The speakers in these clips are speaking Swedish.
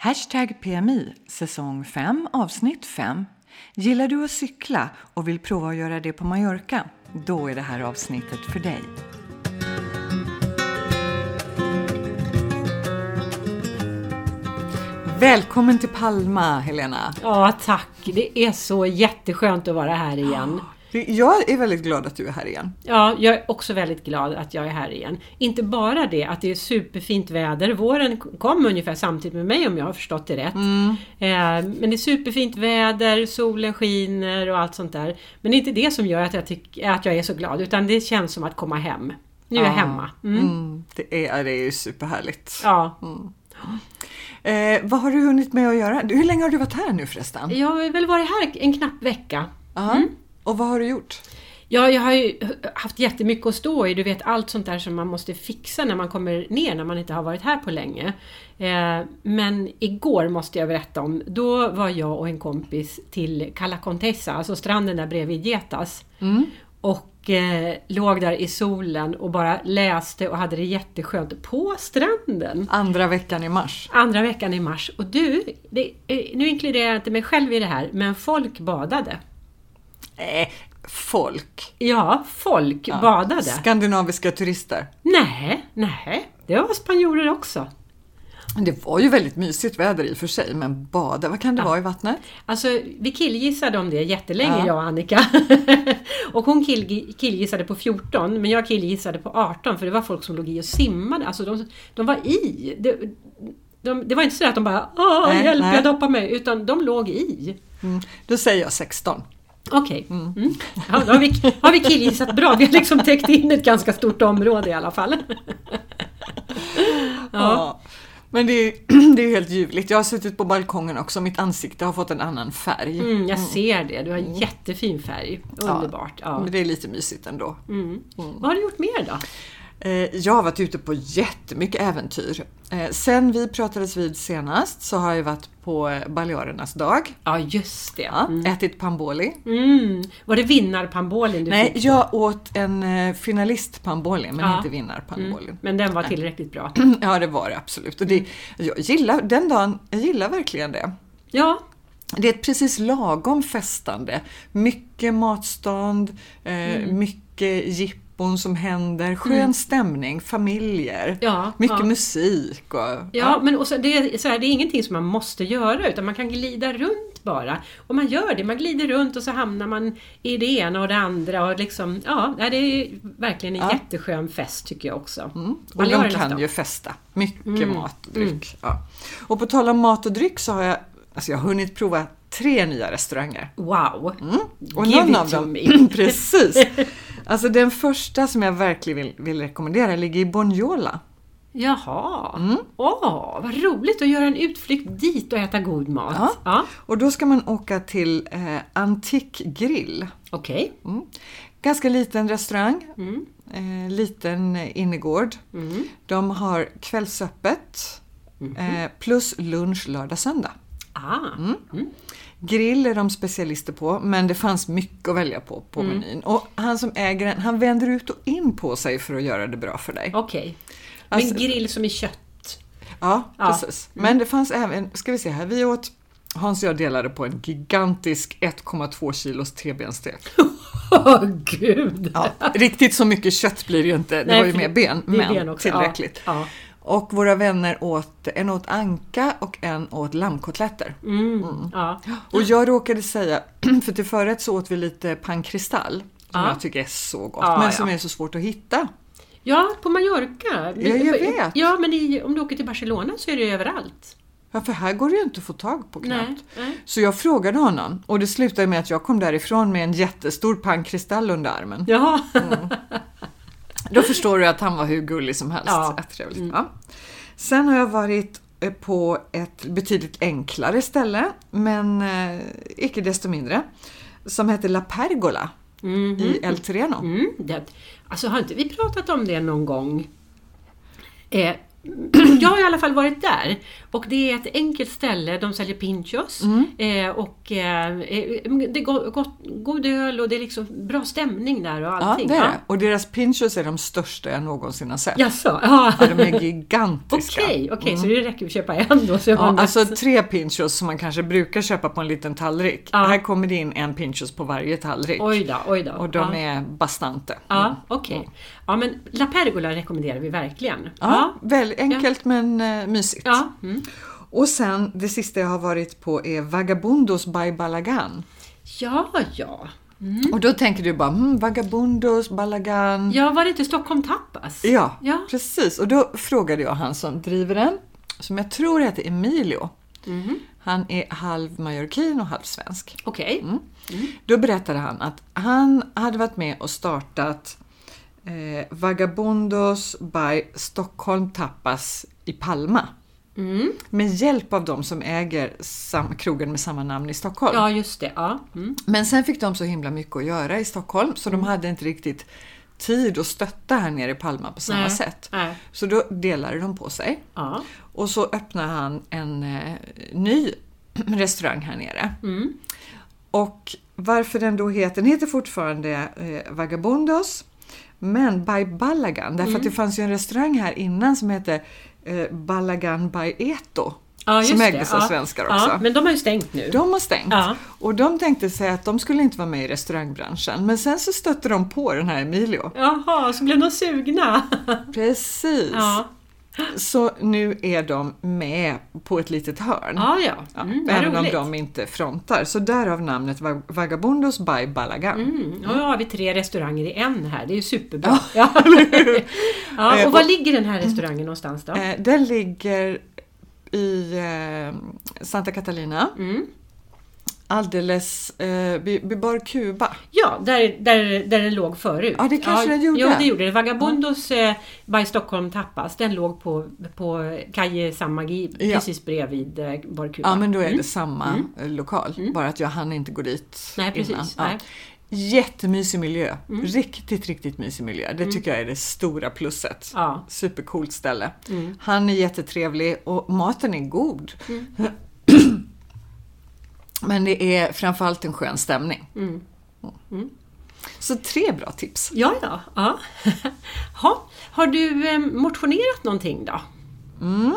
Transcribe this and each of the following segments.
Hashtag PMI, säsong 5, avsnitt 5. Gillar du att cykla och vill prova att göra det på Mallorca? Då är det här avsnittet för dig. Välkommen till Palma, Helena. Ja, tack. Det är så jätteskönt att vara här igen. Jag är väldigt glad att du är här igen. Ja, jag är också väldigt glad att jag är här igen. Inte bara det att det är superfint väder. Våren kom ungefär samtidigt med mig om jag har förstått det rätt. Mm. Eh, men det är superfint väder, solen skiner och allt sånt där. Men det är inte det som gör att jag, tycker, att jag är så glad, utan det känns som att komma hem. Nu är jag hemma. Mm. Mm, det, är, det är ju superhärligt. Ja. Mm. Eh, vad har du hunnit med att göra? Hur länge har du varit här nu förresten? Jag har väl varit här en knapp vecka. Och vad har du gjort? Ja, jag har ju haft jättemycket att stå i. Du vet allt sånt där som man måste fixa när man kommer ner när man inte har varit här på länge. Eh, men igår måste jag berätta om, då var jag och en kompis till Cala Contessa, alltså stranden där bredvid Getas. Mm. Och eh, låg där i solen och bara läste och hade det jätteskönt på stranden. Andra veckan i mars. Andra veckan i mars. Och du, det, nu inkluderar jag inte mig själv i det här, men folk badade. Eh, folk. Ja, folk ja. badade. Skandinaviska turister. Nej, nej, det var spanjorer också. Det var ju väldigt mysigt väder i och för sig, men bada, vad kan det ja. vara i vattnet? Alltså, vi killgissade om det jättelänge, ja. jag och Annika. och hon kill, killgissade på 14, men jag killgissade på 18, för det var folk som låg i och simmade. Alltså, de, de var i. Det, de, det var inte så att de bara Åh, nej, hjälp, nej. jag doppar mig, utan de låg i. Mm. Då säger jag 16. Okej. Okay. Mm. Mm. Ja, då har vi, har vi killgissat bra. Vi har liksom täckt in ett ganska stort område i alla fall. ja. ja. Men det är, det är helt ljuvligt. Jag har suttit på balkongen också. Mitt ansikte har fått en annan färg. Mm, jag ser det. Du har mm. jättefin färg. Underbart. Ja, ja. Men det är lite mysigt ändå. Mm. mm. Vad har du gjort mer då? Eh, jag har varit ute på jättemycket äventyr. Eh, sen vi pratades vid senast så har jag varit på eh, Balearernas dag. Ja, just det. Mm. ätit pamboli. Mm. Var det vinnar-pambolin du Nej, fick? jag åt en finalist-pamboli, men ja. inte vinnar-pambolin. Mm. Men den var tillräckligt bra? ja, det var det absolut. Och det, jag gillar, den dagen, jag gillar verkligen det. Ja, det är ett precis lagom festande. Mycket matstånd, mm. mycket jipp jippon som händer, skön mm. stämning, familjer, ja, mycket ja. musik. Och, ja, ja, men och så, det, är, så här, det är ingenting som man måste göra utan man kan glida runt bara. Och man gör det, man glider runt och så hamnar man i det ena och det andra. Och liksom, ja, det är verkligen en ja. jätteskön fest tycker jag också. Mm. Och de kan ju festa. Mycket mm. mat och dryck. Mm. Ja. Och på tal om mat och dryck så har jag, alltså jag har hunnit prova tre nya restauranger. Wow! Mm. Och Give någon av dem, me. precis. Alltså den första som jag verkligen vill, vill rekommendera ligger i Bonjola. Jaha, mm. åh vad roligt att göra en utflykt dit och äta god mat. Ja. ja. Och då ska man åka till eh, Antik Grill. Okej. Okay. Mm. Ganska liten restaurang, mm. eh, liten innergård. Mm. De har kvällsöppet mhm. eh, plus lunch lördag söndag. Ah. Grill är de specialister på, men det fanns mycket att välja på på mm. menyn. Och han som äger den, han vänder ut och in på sig för att göra det bra för dig. Okej. Okay. Alltså, men grill som är kött? Ja, ja. precis. Mm. Men det fanns även, ska vi se här, vi åt Hans och jag delade på en gigantisk 1,2 kilos trebenstek. Åh oh, gud! Ja, riktigt så mycket kött blir det ju inte, det Nej, var ju mer ben, men ben tillräckligt. Ja, ja. Och våra vänner åt, en åt anka och en åt lammkotletter. Mm, mm. Ja. Och jag råkade säga, för till förrätt så åt vi lite pankristall, som ja. jag tycker är så gott, ja, men som är så svårt att hitta. Ja, på Mallorca. Ja, jag vet. Ja, men i, om du åker till Barcelona så är det överallt. Ja, för här går det ju inte att få tag på knappt. Nej, nej. Så jag frågade honom och det slutade med att jag kom därifrån med en jättestor pankristall under armen. Jaha. Mm. Då förstår du att han var hur gullig som helst. Ja. Mm. Ja. Sen har jag varit eh, på ett betydligt enklare ställe, men eh, icke desto mindre, som heter La Pergola mm -hmm. i El Terreno. Mm, det, alltså har inte vi pratat om det någon gång? Eh, jag har i alla fall varit där och det är ett enkelt ställe, de säljer pinchos eh, och eh, det är go gott, god öl och det är liksom bra stämning där och Ja, allting. det är det. Och deras pinchos är de största jag någonsin har sett. Jaså? Ja. Ja, de är gigantiska. Okej, okej, så det räcker att köpa en då? Så Ja, alltså tre pinchos som man kanske brukar köpa på en liten tallrik. Ja. Här kommer det in en pinchos på varje tallrik. Oj då, oj då. Och de ja. är bastante. Ja, okej. Ja, men La Pergola rekommenderar vi verkligen. Ja, väldigt enkelt men eh, mysigt. Ja. Mm. Och sen det sista jag har varit på är Vagabundos by Balagan. Ja, ja. Och då tänker du bara, hmm, Vagabundos, Balagan. Ja, var det inte Stockholm Tapas? Ja, Ja. precis. Och då frågade jag han som driver den, som jag tror heter Emilio. Mhm. Han är halv mallorquin och halv svensk. Okej. Mm. Då berättade han att han hade varit med och startat eh, Vagabundos by Stockholm Tapas i Palma. Mm. Med hjälp av de som äger sam- krogen med samma namn i Stockholm. Ja, just det. Ja. Mm. Men sen fick de så himla mycket att göra i Stockholm så de hade inte riktigt tid att stötta här nere i Palma på samma Nej. sätt. Nej. Så då delade de på sig. Ja. Och så öppnade han en eh, ny restaurang här nere. Mm. Och varför den då heter, den heter fortfarande eh, Vagabundos, men by Balagan, därför Mm. att det fanns ju en restaurang här innan som hette eh, Balagan by Eto. Ja, som det. ägdes av ja. svenskar Ja, också. men de har ju stängt nu. De har stängt. Ja. Och de tänkte sig att de skulle inte vara med i restaurangbranschen. Men sen så stötte de på den här Emilio. Jaha, så blev de sugna. Precis. Ja. Så nu är de med på ett litet hörn. ja, ja. Ja, Mm, vad även roligt. om de inte frontar. Så därav namnet Va- Vagabundos by Balagan. Mm, och nu har vi tre restauranger i en här, det är ju superbra. Ja. ja, Eh, och var och- ligger den här restaurangen någonstans då? Eh, den ligger i eh, Santa Catalina. Mm. Alldeles eh, vid, vid Bar Cuba. Ja, där, där, där den låg förut. Ja, det kanske den gjorde. Ja, det gjorde det. Vagabundos eh, by Stockholm Tapas, den låg på, på Kaje Samagi Ja. precis bredvid eh, Bar Cuba. Ja, men då är Mm. det samma eh, lokal. Bara att jag hann inte gå dit Nej, precis. innan. Ja. Nej. Mm. Jättemysig miljö. Riktigt, riktigt mysig miljö. Det tycker jag är det stora plusset. Ja. Supercoolt ställe. Mm. Han är jättetrevlig och maten är god. Mm. Men det är framförallt en skön stämning. Mm. Så tre bra tips. Ja, ja. ja. ha, har du eh, motionerat någonting då? Mm,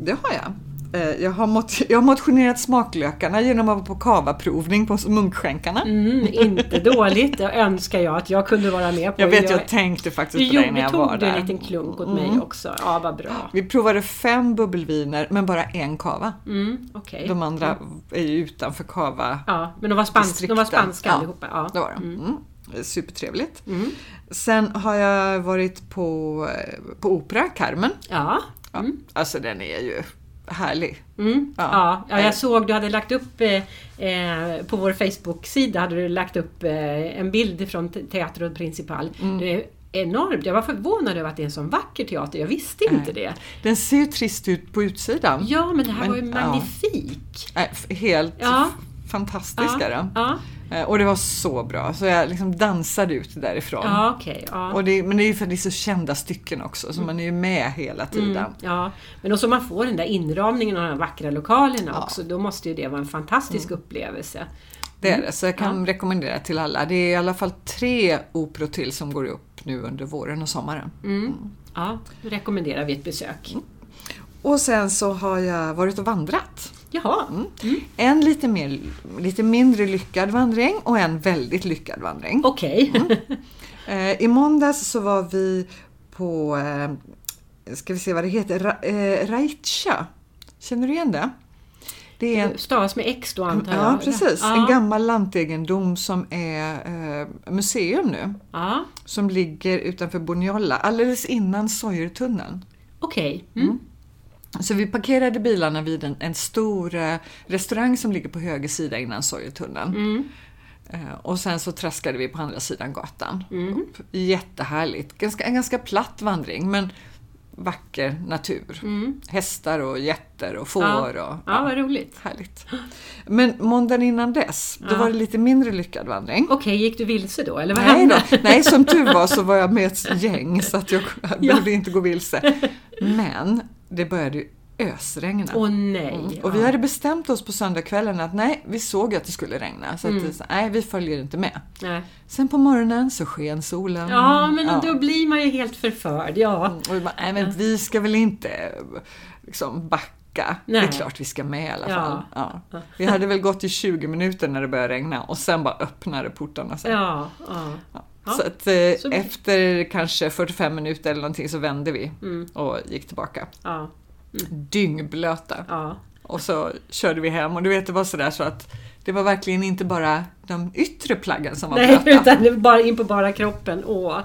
det har jag. Eh, Jag har, mot- jag har motionerat smaklökarna genom att vara på kavaprovning på munkskänkarna. Mm, inte dåligt, det önskar jag att jag kunde vara med på. Jag vet, jag tänkte faktiskt på dig när jag var tog du där. Mm. en liten klunk åt mig också. Ja, vad bra. Vi provade fem bubbelviner men bara en kava. Mm, Okej. De andra är ju utanför kava. Ja, men de var, spans de var spanska Ja, allihopa. Ja. Det var de. Mm. Supertrevligt. Mm. Sen har jag varit på, eh, på opera, Carmen. Ja. Ja, Mm. Alltså den är ju härlig. Mm. Ja. Ja. Ja, jag såg du hade lagt upp eh, eh, på vår Facebook-sida hade du lagt upp eh, en bild från te- Teatro Principal. Mm. Det är enormt. Jag var förvånad över att det är en sån vacker teater. Jag visste inte det. Den ser ju trist ut på utsidan. Ja, men det här Men, var ju ja. magnifik. Äh, f- helt Ja. fantastisk är den. Ja, Eh, Och det var så bra, så jag liksom dansade ut därifrån. ja okej. ja. Och det, men det är ju för att det är så kända stycken också, så man är ju med hela tiden. Mm, ja, men också man får den där inramningen av de vackra lokalerna Ja. också. Då måste ju det vara en fantastisk upplevelse. Det är det, så jag kan rekommendera till alla. Det är i alla fall tre operor till som går upp nu under våren och sommaren. Mm. Ja, då rekommenderar vi ett besök. Och sen så har jag varit och vandrat. Jaha. Mm. En lite, mer, lite mindre lyckad vandring och en väldigt lyckad vandring. Okej. Eh, I måndags så var vi på, eh, ska vi se vad det heter, Ra, eh, Raicha. Känner du igen det? Det är en, Stavas med X då antar jag? ja, precis. Ja. En gammal lantegendom som är eh, museum nu. Ja, Som ligger utanför Boniolla, alldeles innan Sojertunneln. okej. Mm. Så vi parkerade bilarna vid en, en stor eh, restaurang som ligger på höger sida innan Sojertunneln. Mm. Eh, och sen så traskade vi på andra sidan gatan. Mm. Upp. Jättehärligt. Ganska, en ganska platt vandring men vacker natur. Hästar och getter och får. Ja. Och, Ja, vad roligt. Härligt. Men måndagen innan dess, då Ja. var det lite mindre lyckad vandring. Okej, gick du vilse då? Eller vad Nej, hände? då. Nej, som tur var så var jag med ett gäng så att jag behövde inte gå vilse. Men det började ju ösregna. Åh nej. Mm. Och vi hade bestämt oss på söndagskvällen att nej, vi såg att det skulle regna. Så Mm. att, det- nej, vi följer inte med. Nej. Sen på morgonen så sken solen. Ja, men Ja. då blir man ju helt förförd. Ja. Och vi bara, nej men vi ska väl inte liksom backa. Det Nej. är klart vi ska med i alla Ja. fall. Ja. Vi hade väl gått i 20 minuter när det började regna och sen bara öppnade portarna sig. Ja, ja. Ja. Så att eh, Så- efter kanske 45 minuter eller någonting så vände vi Mm. och gick tillbaka. ja, Dyngblöta. ja. Och så körde vi hem och du vet det var sådär så att det var verkligen inte bara de yttre plaggen som var Nej, blöta. utan det var bara in på bara kroppen. Åh.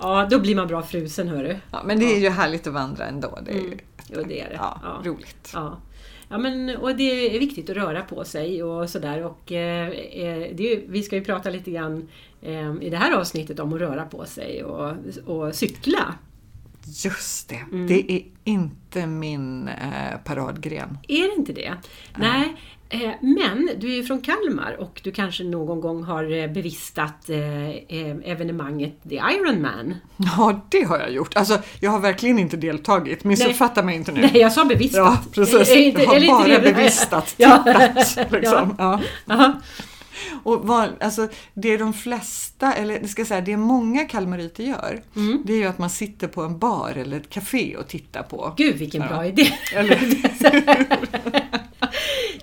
Ja, då blir man bra frusen hörru. Ja, men det är ju härligt att vandra ändå. Det är ju Mm. Jo, det är det. Ja. roligt. Ja. Men, och det är viktigt att röra på sig och sådär. Och, eh, eh det vi ska ju prata lite grann eh, i det här avsnittet om att röra på sig och, och cykla. Just det, Mm. det är inte min eh, paradgren. Är det inte det? Nej. Eh, men du är ju från Kalmar och du kanske någon gång har eh, bevistat eh, eh, evenemanget The Ironman. Ja, det har jag gjort. Alltså, jag har verkligen inte deltagit. Missuppfatta mig inte nu. Nej, jag sa bevistat. Ja, precis. Är inte- jag har bara bevistat, Ja. tittat. Liksom. Ja. Ja. Och vad, alltså, det de flesta, eller ska säga, det många kalmariter gör, Mm. det är ju att man sitter på en bar eller ett café och tittar på. Gud vilken Ja. bra idé!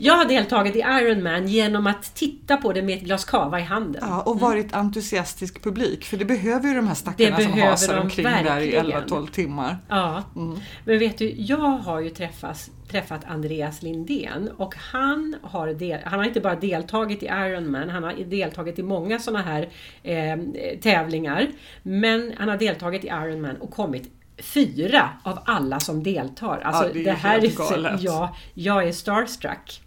jag har deltagit i Ironman genom att titta på det med ett glas cava i handen. Ja, och varit entusiastisk publik, för det behöver ju de här stackarna Det som hasar omkring där i verkligen. 11-12 timmar. Ja. Mm. Men vet du, jag har ju träffas, träffat Andreas Lindén och han har, del, han har inte bara deltagit i Ironman, han har deltagit i många sådana här eh, tävlingar. Men han har deltagit i Ironman och kommit fyra av alla som deltar. Alltså, Ja, det är ju här är, ja, jag är starstruck.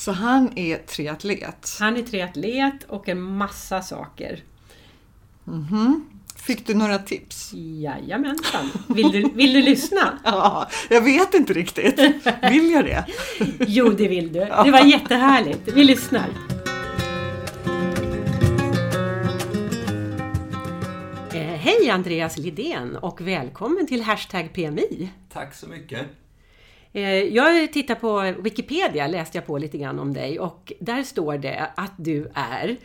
Så han är triatlet. Han är triatlet och en massa saker. Mhm. Fick du några tips? Jajamensan. Vill du, vill du lyssna? Ja, jag vet inte riktigt. Vill jag det? Jo, det vill du. Det var jättehärligt. Vi lyssnar. Eh, Hej Andreas Lidén och välkommen till Hashtag PMI. Tack så mycket. Eh, Jag tittar på Wikipedia, läste jag på lite grann om dig och där står det att du är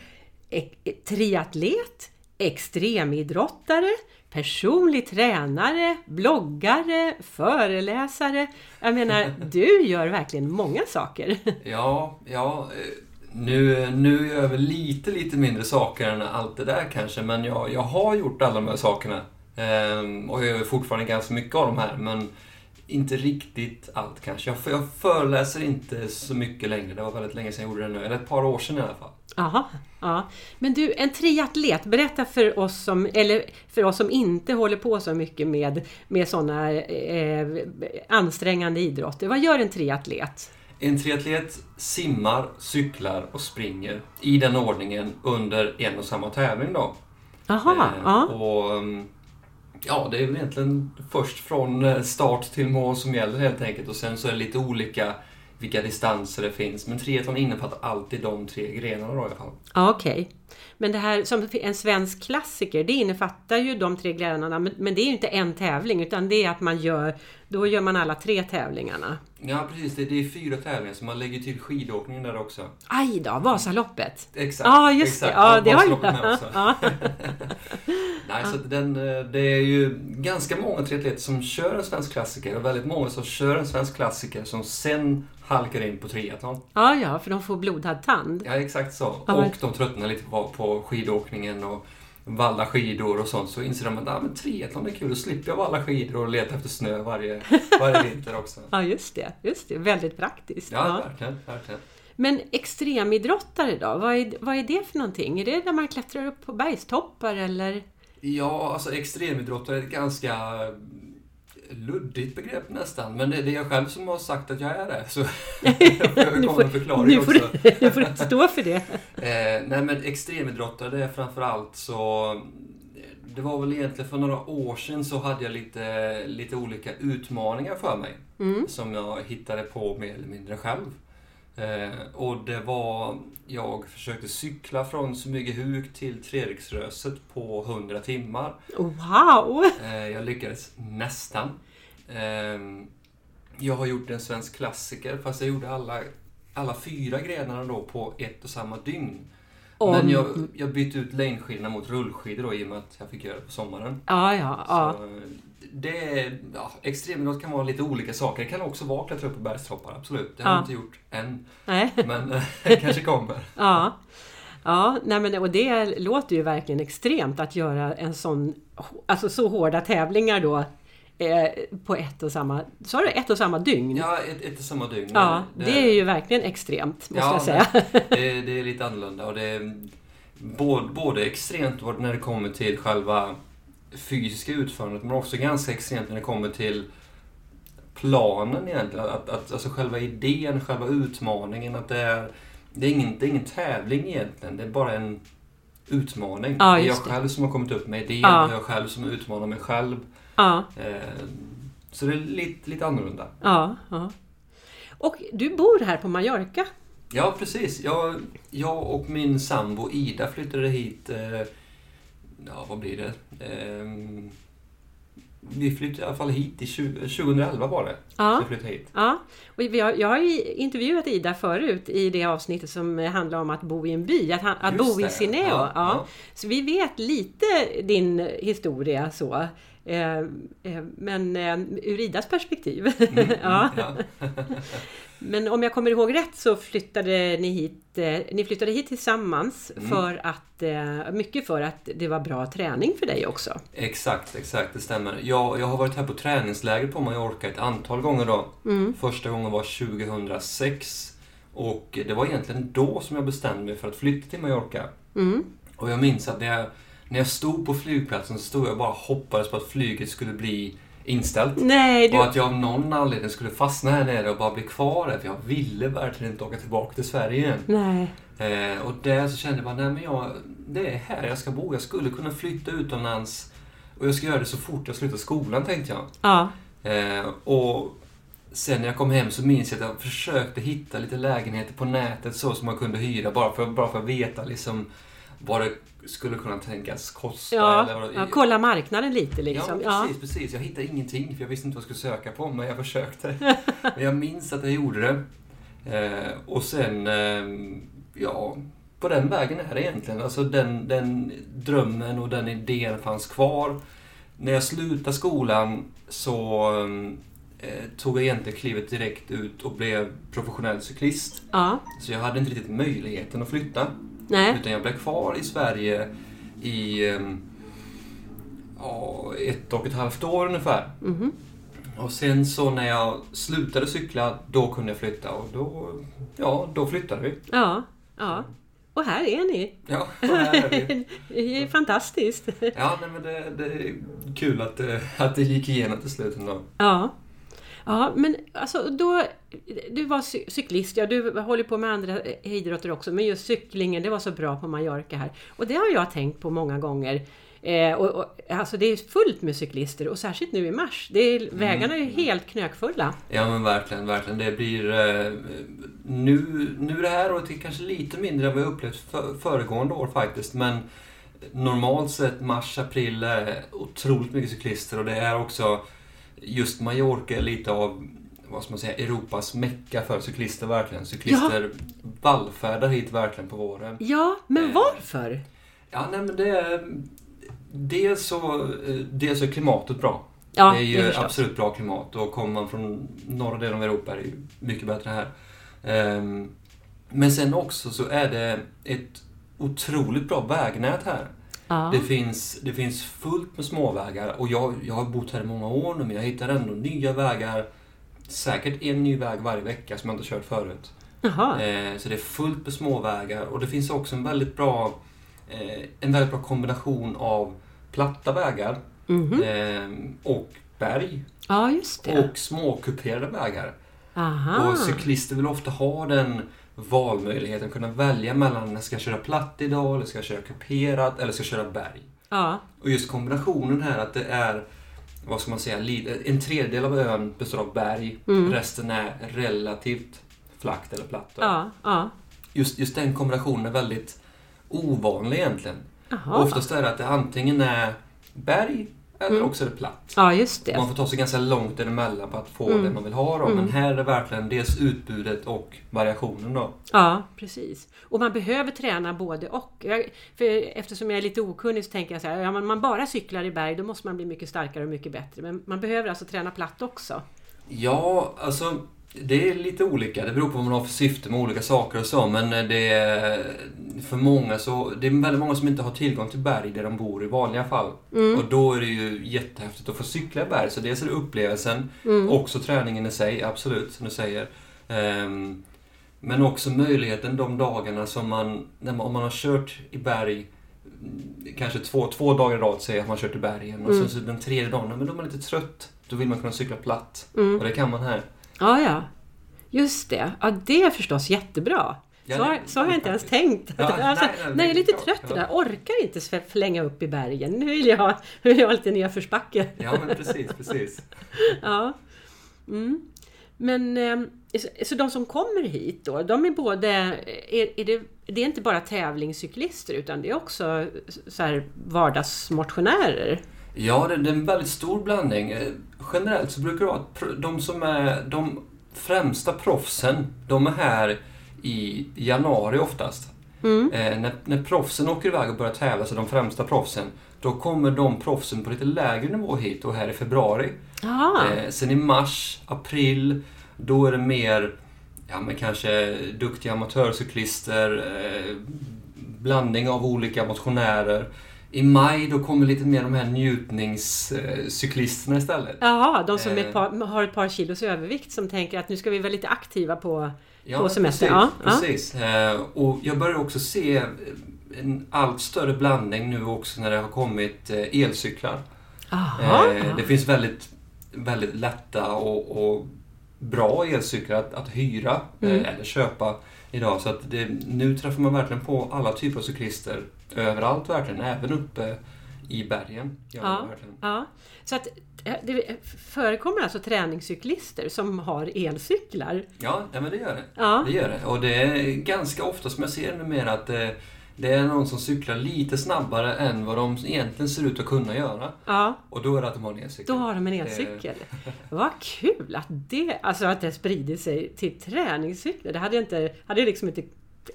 triatlet, extremidrottare, personlig tränare, bloggare, föreläsare. Jag menar, du gör verkligen många saker. Ja, ja eh, nu, nu gör jag väl lite, lite mindre saker än allt det där kanske, men jag, jag har gjort alla de här sakerna. Ehm, och jag gör fortfarande ganska mycket av de här, men inte riktigt allt kanske. Jag, jag föreläser inte så mycket längre. Det var väldigt länge sedan jag gjorde det nu, eller ett par år sedan i alla fall. Jaha, ja. Men du, en triatlet, berätta för oss som, eller för oss som inte håller på så mycket med, med sådana eh, ansträngande idrotter. Vad gör en triatlet? En triatlet simmar, cyklar och springer i den ordningen under en och samma tävling då. Jaha, Eh, ja. Och, mm, ja, det är väl egentligen först från eh, start till mål som gäller helt enkelt. Och sen så är det lite olika vilka distanser det finns. Men triathlon innefattar alltid de tre grenarna då i alla fall. Okej. Okay. Men det här som en svensk klassiker, det innefattar ju de tre grenarna, men, det är ju inte en tävling utan det är att man gör, då gör man alla tre tävlingarna. Ja, precis. Det, det är fyra tävlingar, så man lägger till skidåkningen där också. Aj då, Vasaloppet! Exakt. Ja, just exakt. det. Ja, det har. Vasaloppet med också. Ja. Nej, så den, eh, det är ju ganska många triatleter som kör en svensk klassiker och väldigt många som kör en svensk klassiker som sen halkar in på triathlon. ja, ja, för de får blodad tand. Ja, exakt så. Ja, men- Och de tröttnar lite på, på skidåkningen och valla skidor och sånt. Så inser de att ah, men triathlon är kul, då slipper jag valla skidor och leta efter snö varje, varje vinter också. Ja, just det. Just det. Väldigt praktiskt. Ja, Ja. verkligen. verkligen. Men extremidrottare då? Vad är, vad är det för någonting? Är det när man klättrar upp på bergstoppar eller? Ja, alltså extremidrottare är ett ganska luddigt begrepp nästan. Men det är jag själv som har sagt att jag är det. Så jag kommer får, en förklaring också. nu får du stå för det. Eh, nej men extremidrottare det är framförallt så det var väl egentligen för några år sedan så hade jag lite, lite olika utmaningar för mig. Mm. Som jag hittade på mer eller mindre själv. Eh, och det var, jag försökte cykla från Smygehuk till Treriksröset på 100 timmar. Wow! Eh, jag lyckades nästan. Eh, jag har gjort en svensk klassiker fast jag gjorde alla, alla fyra grenarna då på ett och samma dygn. Om- Men jag, jag bytte ut längdskidorna mot rullskidor då, i och med att jag fick göra det på sommaren. Ja, ja, ja. Så, eh, det är, ja, extremidrott kan vara lite olika saker. Det kan också vara att klättra upp på bergstoppar, absolut. Det har Ja. jag inte gjort än. Nej. Men eh, det kanske kommer. Ja, ja nej men, och det låter ju verkligen extremt att göra en sån, alltså så hårda tävlingar då eh, på ett och samma, sa du ett och samma dygn? Ja, ett, ett och samma dygn. Ja, det är ju verkligen extremt måste jag säga. Det, det är lite annorlunda och det är både, både extremt när det kommer till själva fysiska utförandet men också ganska extremt när det kommer till planen egentligen. Att, att, alltså själva idén, själva utmaningen. Att det är, det är, ingen, det är ingen tävling egentligen. Det är bara en utmaning. Ja, det är jag det. själv som har kommit upp med idén. Ja. Det jag själv som utmanar mig själv. Ja, Eh, så det är lite, lite annorlunda. ja, ja. Och du bor här på Mallorca? Ja, precis. Jag, jag och min sambo Ida flyttade hit... Eh, ja, vad blir det? Eh, vi flyttade i alla fall hit i 20, 2011 var det. Ja. Så jag flyttade hit. Ja, och har, jag har ju intervjuat Ida förut i det avsnittet som handlar om att bo i en by, att, han, att bo i det, Sineo. ja, Ja, ja. Så vi vet lite din historia så. Eh, eh, men eh, ur Idas perspektiv. ja. Ja. Men om jag kommer ihåg rätt så flyttade ni hit, ni flyttade hit tillsammans Mm. för att, mycket för att det var bra träning för dig också. Exakt, exakt. Det stämmer. Jag, jag har varit här på träningsläger på Mallorca ett antal gånger då. Mm. Första gången var 2006. Och det var egentligen då som jag bestämde mig för att flytta till Mallorca. Mm. Och jag minns att när jag, när jag stod på flygplatsen så stod jag bara och hoppades på att flyget skulle bli inställt. Nej, du... Och att jag av någon anledning skulle fastna här nere och bara bli kvar där. För jag ville verkligen inte åka tillbaka till Sverige igen. Nej. Eh, och där så kände jag bara, nej men jag, det är här jag ska bo. Jag skulle kunna flytta utomlands. Och jag ska göra det så fort jag slutar skolan, tänkte jag. Ja. Eh, och sen när jag kom hem så minns jag att jag försökte hitta lite lägenheter på nätet så som man kunde hyra. Bara för, bara för att veta liksom vad det skulle kunna tänkas kosta. Ja, eller vad, ja, kolla markaren lite liksom. Ja, precis, precis. Jag hittade ingenting för jag visste inte vad jag skulle söka på, men jag försökte. men jag minns att jag gjorde det. Eh, och sen, eh, ja, på den vägen är det egentligen. Alltså den, den drömmen och den idén fanns kvar. När jag slutade skolan så eh, tog jag egentligen klivet direkt ut och blev professionell cyklist. Ja. Så jag hade inte riktigt möjligheten att flytta. Nej. Utan jag blev kvar i Sverige i ehm, ja, ett och ett halvt år ungefär. Mhm. Och sen så när jag slutade cykla, då kunde jag flytta och då, ja, då flyttade vi. Ja. Ja. Och här är ni. Ja, här är vi. Det är fantastiskt. Ja, nej, men det, det är kul att, det- att det gick igenom till slut ändå. Ja. Ja, men alltså då... Du var cy- cyklist, ja du håller på med andra idrotter också, men just cyklingen, det var så bra på Mallorca här. Och det har jag tänkt på många gånger. Eh, och, och, alltså det är fullt med cyklister och särskilt nu i mars. Det är, Vägarna är ju helt knökfulla. Ja men verkligen, verkligen. Det blir... Eh, nu, nu det här året kanske lite mindre än vad jag upplevt för, föregående år faktiskt. Men normalt sett mars, april är otroligt mycket cyklister och det är också just Mallorca är lite av vad ska man säga, Europas mecka för cyklister verkligen. Cyklister vallfärdar hit verkligen på våren. Ja, men Eh. varför? Ja, nej men det är... Dels så, eh, dels är klimatet bra. Ja, det är ju förstås. absolut bra klimat och kommer man från norra delen av Europa är det ju mycket bättre här. Ehm, Men sen också så är det ett otroligt bra vägnät här. Ja. Det, finns, det finns fullt med småvägar och jag, jag har bott här i många år nu men jag hittar ändå nya vägar. Säkert en ny väg varje vecka som jag inte kört förut. Eh, så det är fullt med småvägar och det finns också en väldigt bra, eh, en väldigt bra kombination av platta vägar Mhm. eh, och berg Ja, och småkuperade vägar. Aha. Och cyklister vill ofta ha den valmöjligheten, kunna välja mellan, ska jag köra platt idag, eller ska jag köra kuperat, eller ska jag köra berg? Ja. Och just kombinationen här att det är, vad ska man säga, en tredjedel av ön består av berg, resten är relativt flackt eller platt. Ja. Ja. Just, just den kombinationen är väldigt ovanlig egentligen. Och oftast är det att det antingen är berg eller Mm. också är det platt. Ja, just det. Man får ta sig ganska långt däremellan för att få Mm. det man vill ha. Då. Men här är det verkligen dels utbudet och variationen. Då. Ja, precis. Och man behöver träna både och. Jag, för eftersom jag är lite okunnig så tänker jag så här, ja, man, man bara cyklar i berg då måste man bli mycket starkare och mycket bättre. Men man behöver alltså träna platt också. Ja, alltså det är lite olika. Det beror på vad man har för syfte med olika saker och så. Men det är för många så... Det är väldigt många som inte har tillgång till berg där de bor i vanliga fall. Och då är det ju jättehäftigt att få cykla i berg. Så dels är det upplevelsen, också träningen i sig, absolut, som du säger. Ehm, men också möjligheten de dagarna som man, när man, om man har kört i berg mm, kanske två, två dagar i rad, säger att man kört i bergen. Och sen så den tredje dagen, men då är man lite trött. Då vill man kunna cykla platt. Och det kan man här. Ja, ja. Just det. Ja, det är förstås jättebra. Ja, så, har- så har jag inte ens tänkt. Ja, alltså, nej, nej, jag är lite trött ja. där, orkar inte flänga upp i bergen. Nu vill jag nu vill jag ha lite nedförsbacke. Ja, men precis, precis. Ja. Mm. Men ehm, så de som kommer hit då, de är både, är, är det, det är inte bara tävlingscyklister utan det är också så här vardagsmotionärer? Ja, det, det är en väldigt stor blandning. Eh, Generellt så brukar det vara att de som är de främsta proffsen, de är här i januari oftast. Mm. Eh, när, när proffsen åker iväg och börjar tävla, så de främsta proffsen, då kommer de proffsen på lite lägre nivå hit och här i februari. Eh, sen i mars, april, då är det mer ja, men kanske duktiga amatörcyklister, eh, blandning av olika motionärer. I maj då kommer lite mer de här njutningscyklisterna istället. Jaha, de som är ett Eh. par, har ett par kilos övervikt som tänker att nu ska vi vara lite aktiva på... Ja, på semester, Precis, ja, ja. precis. Eh, och jag börjar också se en allt större blandning nu också när det har kommit eh, elcyklar. Aha. Eh, det finns väldigt, väldigt lätta och, och bra elcyklar att, att hyra Mm. eh, eller köpa idag. Så att det, nu träffar man verkligen på alla typer av cyklister överallt verkligen, även uppe i bergen. Ja, ja. Så att eh, det förekommer alltså träningscyklister som har elcyklar? Ja, men det gör det. Ja. Det gör det. Och det är ganska ofta som jag ser numera att det, det är någon som cyklar lite snabbare än vad de egentligen ser ut att kunna göra. Ja, Och då är det att de har en elcykel. då har de en elcykel. Vad kul att det, alltså att det sprider sig till träningscyklar. Det hade jag, inte, hade jag liksom inte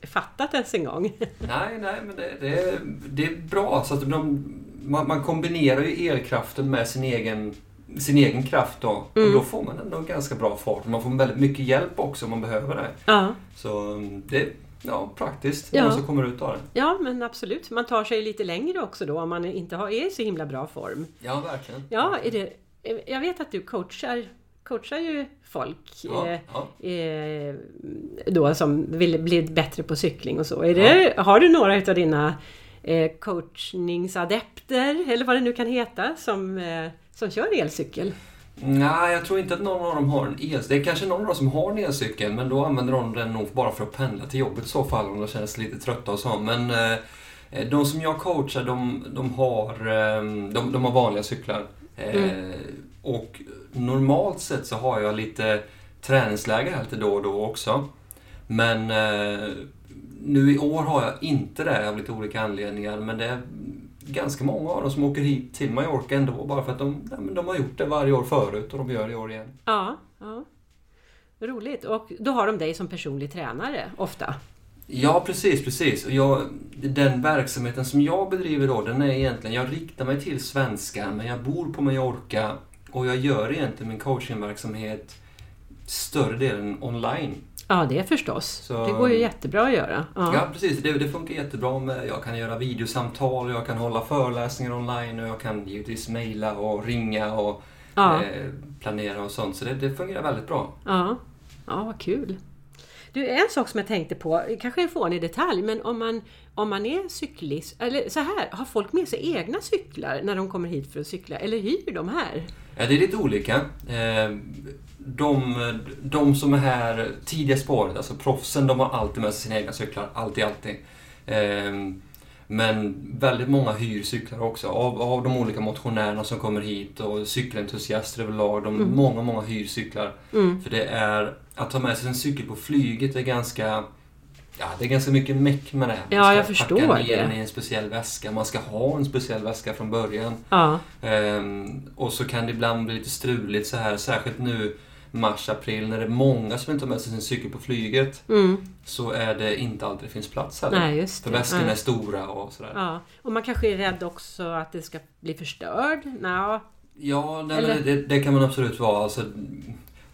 fattat ens en gång. Nej, nej, men det, det, är, det är bra. Så att de, man, man kombinerar ju elkraften med sin egen, sin egen kraft då. Mm. Och då får man ändå en ganska bra fart. Man får väldigt mycket hjälp också om man behöver det. Ja, Så mm, det ja, praktiskt, Ja. vad som kommer ut av det. ja men absolut. Man tar sig lite längre också då om man inte har, är i så himla bra form. Ja, verkligen. Ja, är det, jag vet att du coachar, coachar ju folk Ja, eh, ja. eh, då som vill bli bättre på cykling och så. Är det, Har du några utav dina eh, coachningsadepter, eller vad det nu kan heta, som, eh, som kör elcykel? Nej, jag tror inte att någon av dem har en el. Det är kanske någon av dem som har en elcykel, men då använder de den nog bara för att pendla till jobbet i så fall, om de känner sig lite trötta och så. Men eh, de som jag coachar, de, de, har, eh, de, de har vanliga cyklar. Eh, Och normalt sett så har jag lite träningsläger här lite då och då också. Men eh, nu i år har jag inte det av lite olika anledningar, men det är ganska många av dem som åker hit till Mallorca ändå, bara för att de, de har gjort det varje år förut och de gör det i år igen. Ja, ja. Roligt. Och då har de dig som personlig tränare ofta? Ja, precis, precis. Och jag, den verksamheten som jag bedriver då, den är egentligen, jag riktar mig till svenskar, men jag bor på Mallorca och jag gör egentligen min coachingverksamhet större delen online. Ja, det förstås. Så- Det går ju jättebra att göra. Ja. Ja, precis. Det, det funkar jättebra med, jag kan göra videosamtal, jag kan hålla föreläsningar online och jag kan givetvis mejla och ringa och Ja. eh, planera och sånt. Så det, det fungerar väldigt bra. Ja, ja vad kul. Du, en sak som jag tänkte på, kanske en fånig detalj, men om man, om man är cyklist, eller så här, har folk med sig egna cyklar när de kommer hit för att cykla, eller hyr de här? Ja, det är lite olika. Eh, De, de som är här tidiga spåret, alltså proffsen, de har alltid med sig sina egna cyklar. Alltid, alltid. Eh, Men väldigt många hyr cyklar också av, av de olika motionärerna som kommer hit och cykelentusiaster överlag. De, Mm. Många, många hyr cyklar. Mm. För det är, att ta med sig en cykel på flyget är ganska Ja, det är ganska mycket meck med det. Man Ja, ska jag förstår packa ner det. den i en speciell väska. Man ska ha en speciell väska från början. Ja. Ehm, och så kan det ibland bli lite struligt så här, särskilt nu mars, april när det är många som inte har med sig sin cykel på flyget. Mm. Så är det inte alltid det finns plats heller. Nej, För det. väskorna Ja. är stora och sådär. Ja, Ja. Och man kanske är rädd också att det ska bli förstörd? Nå. Eller- men det, det kan man absolut vara. Alltså,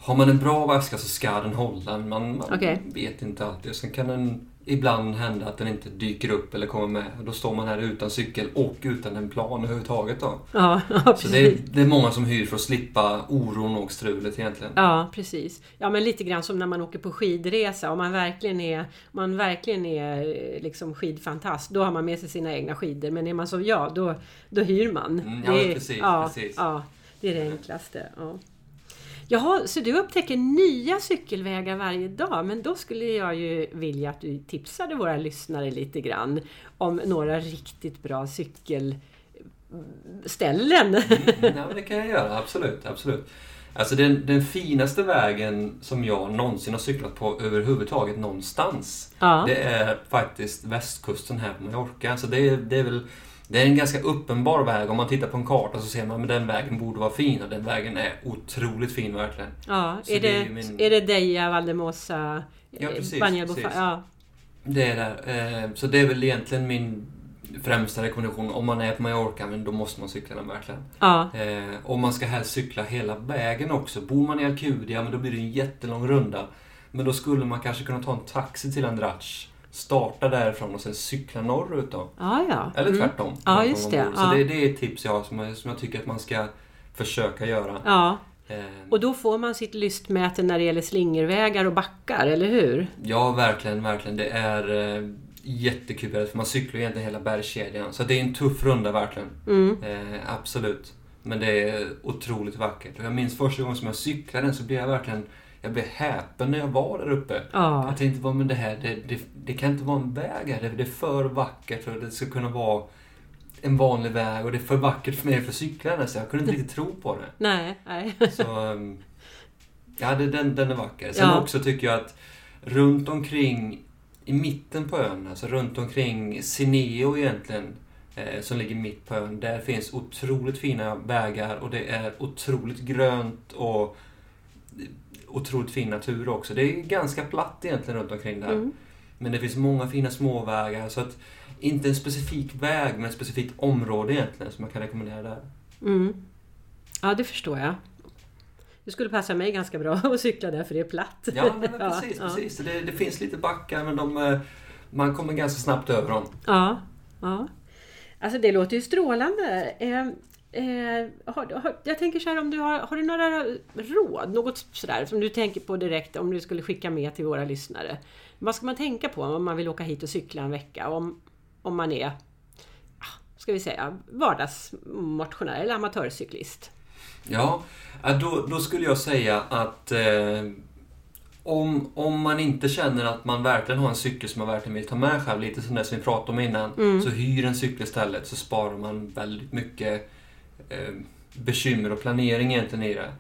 har man en bra väska så ska den hålla. Man, man Okej. vet inte alltid. Sen kan den ibland hända att den inte dyker upp eller kommer med. Då står man här utan cykel och utan en plan överhuvudtaget. Då. Ja, ja, Så det är, det är många som hyr för att slippa oron och strulet egentligen. Ja, precis. Ja, men lite grann som när man åker på skidresa. Om man verkligen är, man verkligen är eh, liksom skidfantast, då har man med sig sina egna skidor. Men är man som jag, då, då hyr man. Mm, ja, Det precis, ja, precis. Ja, det är det enklaste. Ja. Jaha, så du upptäcker nya cykelvägar varje dag. Men då skulle jag ju vilja att du tipsade våra lyssnare lite grann om några riktigt bra cykelställen. Mm, men det kan jag göra, absolut. absolut. Alltså den, den finaste vägen som jag någonsin har cyklat på överhuvudtaget någonstans. Ja. Det är faktiskt västkusten här på Mallorca. Så det det är väl det är en ganska uppenbar väg. Om man tittar på en karta så ser man att den vägen borde vara fin och den vägen är otroligt fin verkligen. Ja, Så är det det, är min- är det Deja, Valdemossa, Ja, eh, precis. Ja. Det är där. Eh, Så det är väl egentligen min främsta rekommendation. Om man är på Mallorca, men då måste man cykla den verkligen. Ja, Eh, och man ska helst cykla hela vägen också. Bor man i Alcudia, men då blir det en jättelång runda. Men då skulle man kanske kunna ta en taxi till Andratx, starta därifrån och sen cykla norrut då. ja. ja. Eller Mm. tvärtom. Ja, beroende just det. Ja. Så det, det är ett tips jag har som, jag- som jag tycker att man ska försöka göra. Ja, Eh, och då får man sitt lystmäte när det gäller slingervägar och backar, eller hur? Ja, verkligen, verkligen. Det är eh, jättekul för man cyklar ju egentligen hela bergskedjan. Så det är en tuff runda verkligen. Mm. Eh, absolut. Men det är otroligt vackert. Och jag minns första gången som jag cyklade den så blev jag verkligen jag blev häpen när jag var där uppe. Ja, Jag tänkte, men det här, det, det, det kan inte vara en väg här. Det, är för vackert för att det ska kunna vara en vanlig väg. Och det är för vackert för mig för cyklarna så jag kunde inte riktigt tro på det. nej, nej. Så, um, ja, det, den, den är vacker. Sen Ja. också tycker jag att runt omkring, i mitten på ön, alltså runt omkring Sineo egentligen, eh, som ligger mitt på ön, där finns otroligt fina vägar och det är otroligt grönt och otroligt fin natur också. Det är ganska platt egentligen runt omkring där. Mm. Men det finns många fina småvägar, så att inte en specifik väg, men ett specifikt område egentligen som jag kan rekommendera där. Mm. Ja, det förstår jag. Det skulle passa mig ganska bra att cykla där för det är platt. Ja, nej, men Ja, precis. ja. precis. Det, det finns lite backar, men de, eh, man kommer ganska snabbt över dem. Ja, ja. Alltså det låter ju strålande. Eh, har, har, jag tänker så här om du har, har du några råd, något sådär som du tänker på direkt om du skulle skicka med till våra lyssnare? Vad ska man tänka på om man vill åka hit och cykla en vecka? Om, om man är, ah, ska vi säga, vardagsmotionär eller amatörcyklist? Ja, då, då skulle jag säga att eh, om, om man inte känner att man verkligen har en cykel som man verkligen vill ta med själv, lite som det som vi pratade om innan, Mm. så hyr en cykel istället så sparar man väldigt mycket eh, bekymmer och planering egentligen i det.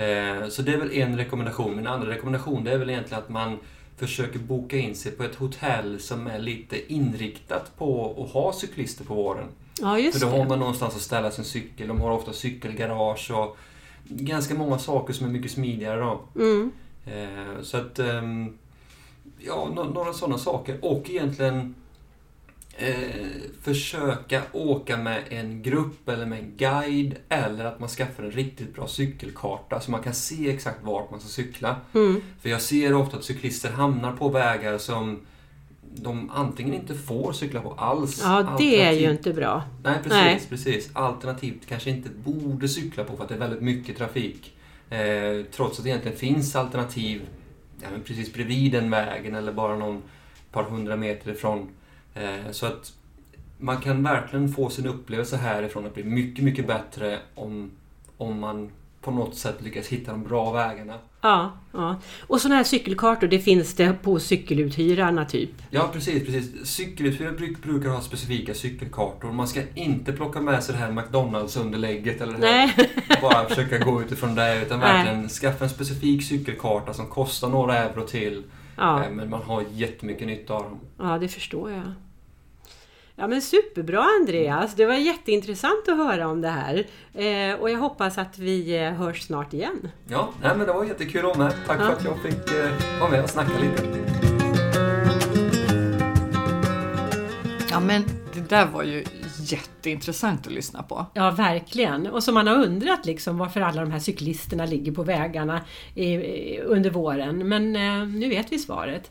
Eh, så det är väl en rekommendation. Min andra rekommendation det är väl egentligen att man försöker boka in sig på ett hotell som är lite inriktat på att ha cyklister på våren. Ja, just För då har det. man någonstans att ställa sin cykel. De har ofta cykelgarage och ganska många saker som är mycket smidigare då. Mm. Eh, så att... ehm, ja, några sådana saker. Och egentligen eh, försöka åka med en grupp eller med en guide eller att man skaffar en riktigt bra cykelkarta så man kan se exakt vart man ska cykla. Mm. För jag ser ofta att cyklister hamnar på vägar som de antingen inte får cykla på alls. Ja, det är ju inte bra. Nej, precis. Nej. precis. Alternativt kanske inte borde cykla på för att det är väldigt mycket trafik. Eh, trots att det egentligen finns alternativ ja, precis bredvid den vägen eller bara någon par hundra meter ifrån. Eh, så att man kan verkligen få sin upplevelse härifrån att bli mycket, mycket bättre om, om man på något sätt lyckas hitta de bra vägarna. Ja, ja. Och sådana här cykelkartor, det finns det på cykeluthyrarna typ? Ja, precis. precis. Cykeluthyrare bruk, brukar ha specifika cykelkartor. Man ska inte plocka med sig det här McDonalds-underlägget eller det här. Nej. bara försöka gå utifrån det. Utan Nej. verkligen skaffa en specifik cykelkarta som kostar några euro till. Ja. Eh, Men man har jättemycket nytta av dem. Ja, det förstår jag. Ja men superbra Andreas! Det var jätteintressant att höra om det här. Eh, och jag hoppas att vi eh, hörs snart igen. Ja, nej, men det var jättekul att vara med. Tack för Ja. att jag fick eh, vara med och snacka lite. Ja, men det där var ju jätteintressant att lyssna på. Ja, verkligen. Och som man har undrat liksom varför alla de här cyklisterna ligger på vägarna i, i, under våren. Men eh, nu vet vi svaret.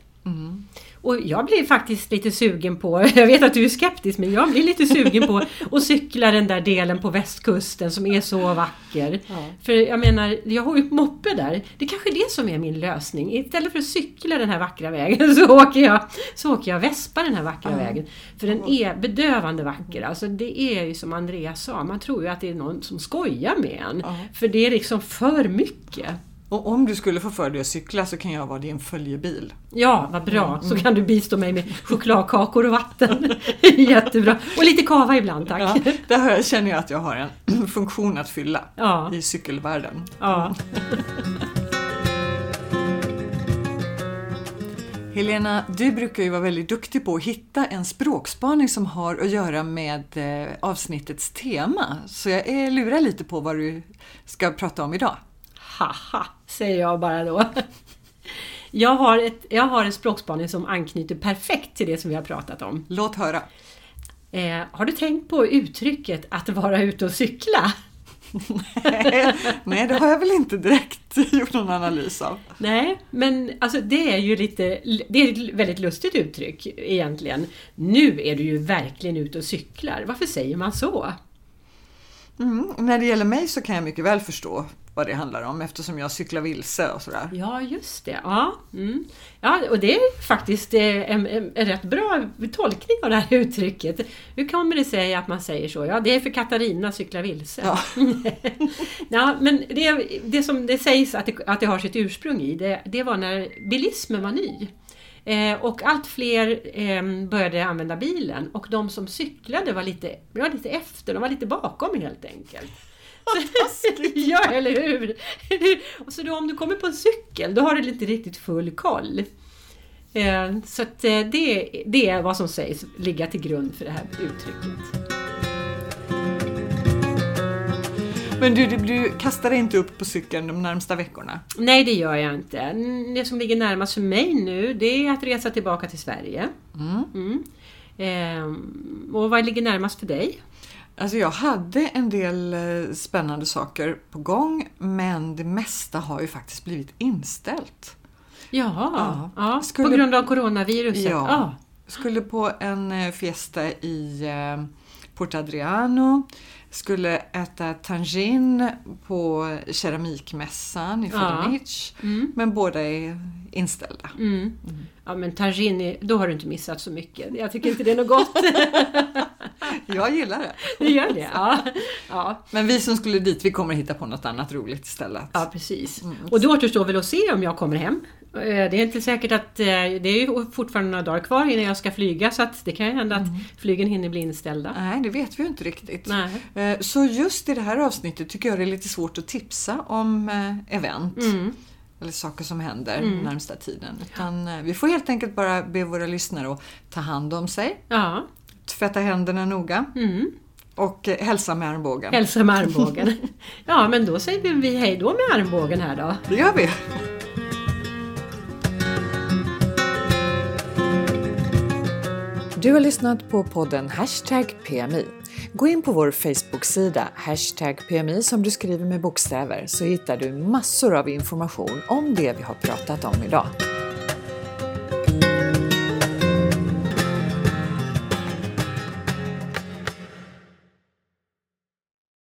Och jag blir faktiskt lite sugen på, jag vet att du är skeptisk, men jag blir lite sugen på att cykla den där delen på västkusten som är så vacker. Ja. För jag menar, jag har ju moppe där. Det kanske är det som är min lösning. Istället för att cykla den här vackra vägen så åker jag, så åker jag vespa den här vackra Ja. vägen. För den är bedövande vacker. Alltså det är ju som Andreas sa, man tror ju att det är någon som skojar med en. Ja. För det är liksom för mycket. Och om du skulle få för dig att cykla så kan jag vara din följebil. Ja, vad bra. Så kan du bistå mig med chokladkakor och vatten. Jättebra. Och lite kava ibland tack. Ja, där känner jag att jag har en funktion att fylla Ja, i cykelvärlden. ja. Helena, du brukar ju vara väldigt duktig på att hitta en språkspaning som har att göra med eh, avsnittets tema. Så jag är lurar lite på vad du ska prata om idag. Haha, säger jag bara då. Jag har, ett, jag har en språkspaning som anknyter perfekt till det som vi har pratat om. Låt höra. Eh, har du tänkt på uttrycket att vara ute och cykla? Nej, det har jag väl inte direkt gjort någon analys av. Nej, men alltså det är ju lite, det är ett väldigt lustigt uttryck egentligen. Nu är du ju verkligen ute och cyklar. Varför säger man så? Mm, när det gäller mig så kan jag mycket väl förstå vad det handlar om eftersom jag cyklar vilse och sådär. Ja, just det. Ja, mm. ja och det är faktiskt eh, en, en, en rätt bra tolkning av det här uttrycket. Hur kommer det sig att man säger så? Ja, det är för Katarina cyklar vilse. Ja. ja, men det, det som det sägs att det, att det har sitt ursprung i, det, det var när bilismen var ny. Eh, och allt fler eh, började använda bilen och de som cyklade var lite, var lite efter, de var lite bakom helt enkelt. ja, eller hur? Och så då om du kommer på en cykel, då har du inte riktigt full koll. Eh, Så eh, det, det är vad som sägs ligga till grund för det här uttrycket. Men du, du, du kastar inte upp på cykeln de närmsta veckorna? Nej, det gör jag inte. Det som ligger närmast för mig nu, det är att resa tillbaka till Sverige. Mm. Mm. Ehm, och vad ligger närmast för dig? Alltså jag hade en del eh, spännande saker på gång men det mesta har ju faktiskt blivit inställt. Jaha, Ja. ja, Skulle- på grund av coronaviruset? Ja. Ja. Skulle på en eh, fiesta i eh, Porto Adriano. Skulle äta tangin på keramikmässan i Ja. Fedenic. Mm. Men båda är inställda. Mm. Ja men tagine, då har du inte missat så mycket. Jag tycker inte det är något gott. Jag gillar det. Du gör det? Ja. ja. Men vi som skulle dit, vi kommer hitta på något annat roligt istället. Ja, precis. Mm. Och då återstår väl att se om jag kommer hem. Eh, Det är inte säkert att... eh, Det är ju fortfarande några dagar kvar innan jag ska flyga så att det kan ju hända att flygen hinner bli inställda. Nej, det vet vi ju inte riktigt. Nej. Eh, Så just i det här avsnittet tycker jag det är lite svårt att tipsa om event. Mm. eller saker som händer närmsta tiden. Utan vi får helt enkelt bara be våra lyssnare att ta hand om sig, Ja. Tvätta händerna noga Mm. och eh, hälsa med armbågen. Hälsa med armbågen. Ja, men då säger vi hej då med armbågen här då. Det gör vi! Du har lyssnat på podden Hashtag PMI. Gå in på vår Facebook-sida Hashtag PMI som du skriver med bokstäver så hittar du massor av information om det vi har pratat om idag.